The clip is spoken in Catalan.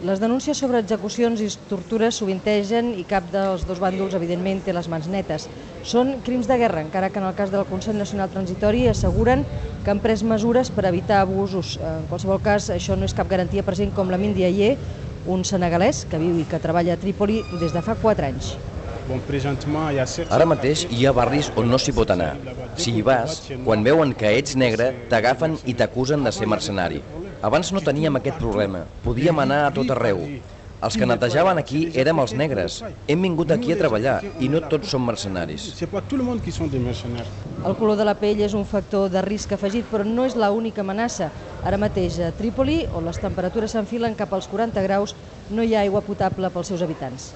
Les denúncies sobre execucions i tortures sovintegen i cap dels dos bàndols, evidentment, té les mans netes. Són crims de guerra, encara que en el cas del Consell Nacional Transitori asseguren que han pres mesures per evitar abusos. En qualsevol cas, això no és cap garantia per gent com la Mindy Ayer, un senegalès que viu i que treballa a Trípoli des de fa 4 anys. Ara mateix hi ha barris on no s'hi pot anar. Si hi vas, quan veuen que ets negre, t'agafen i t'acusen de ser mercenari. Abans no teníem aquest problema, podíem anar a tot arreu. Els que netejaven aquí érem els negres. Hem vingut aquí a treballar i no tots som mercenaris. El color de la pell és un factor de risc afegit, però no és l'única amenaça. Ara mateix a Trípoli, on les temperatures s'enfilen cap als 40 graus, no hi ha aigua potable pels seus habitants.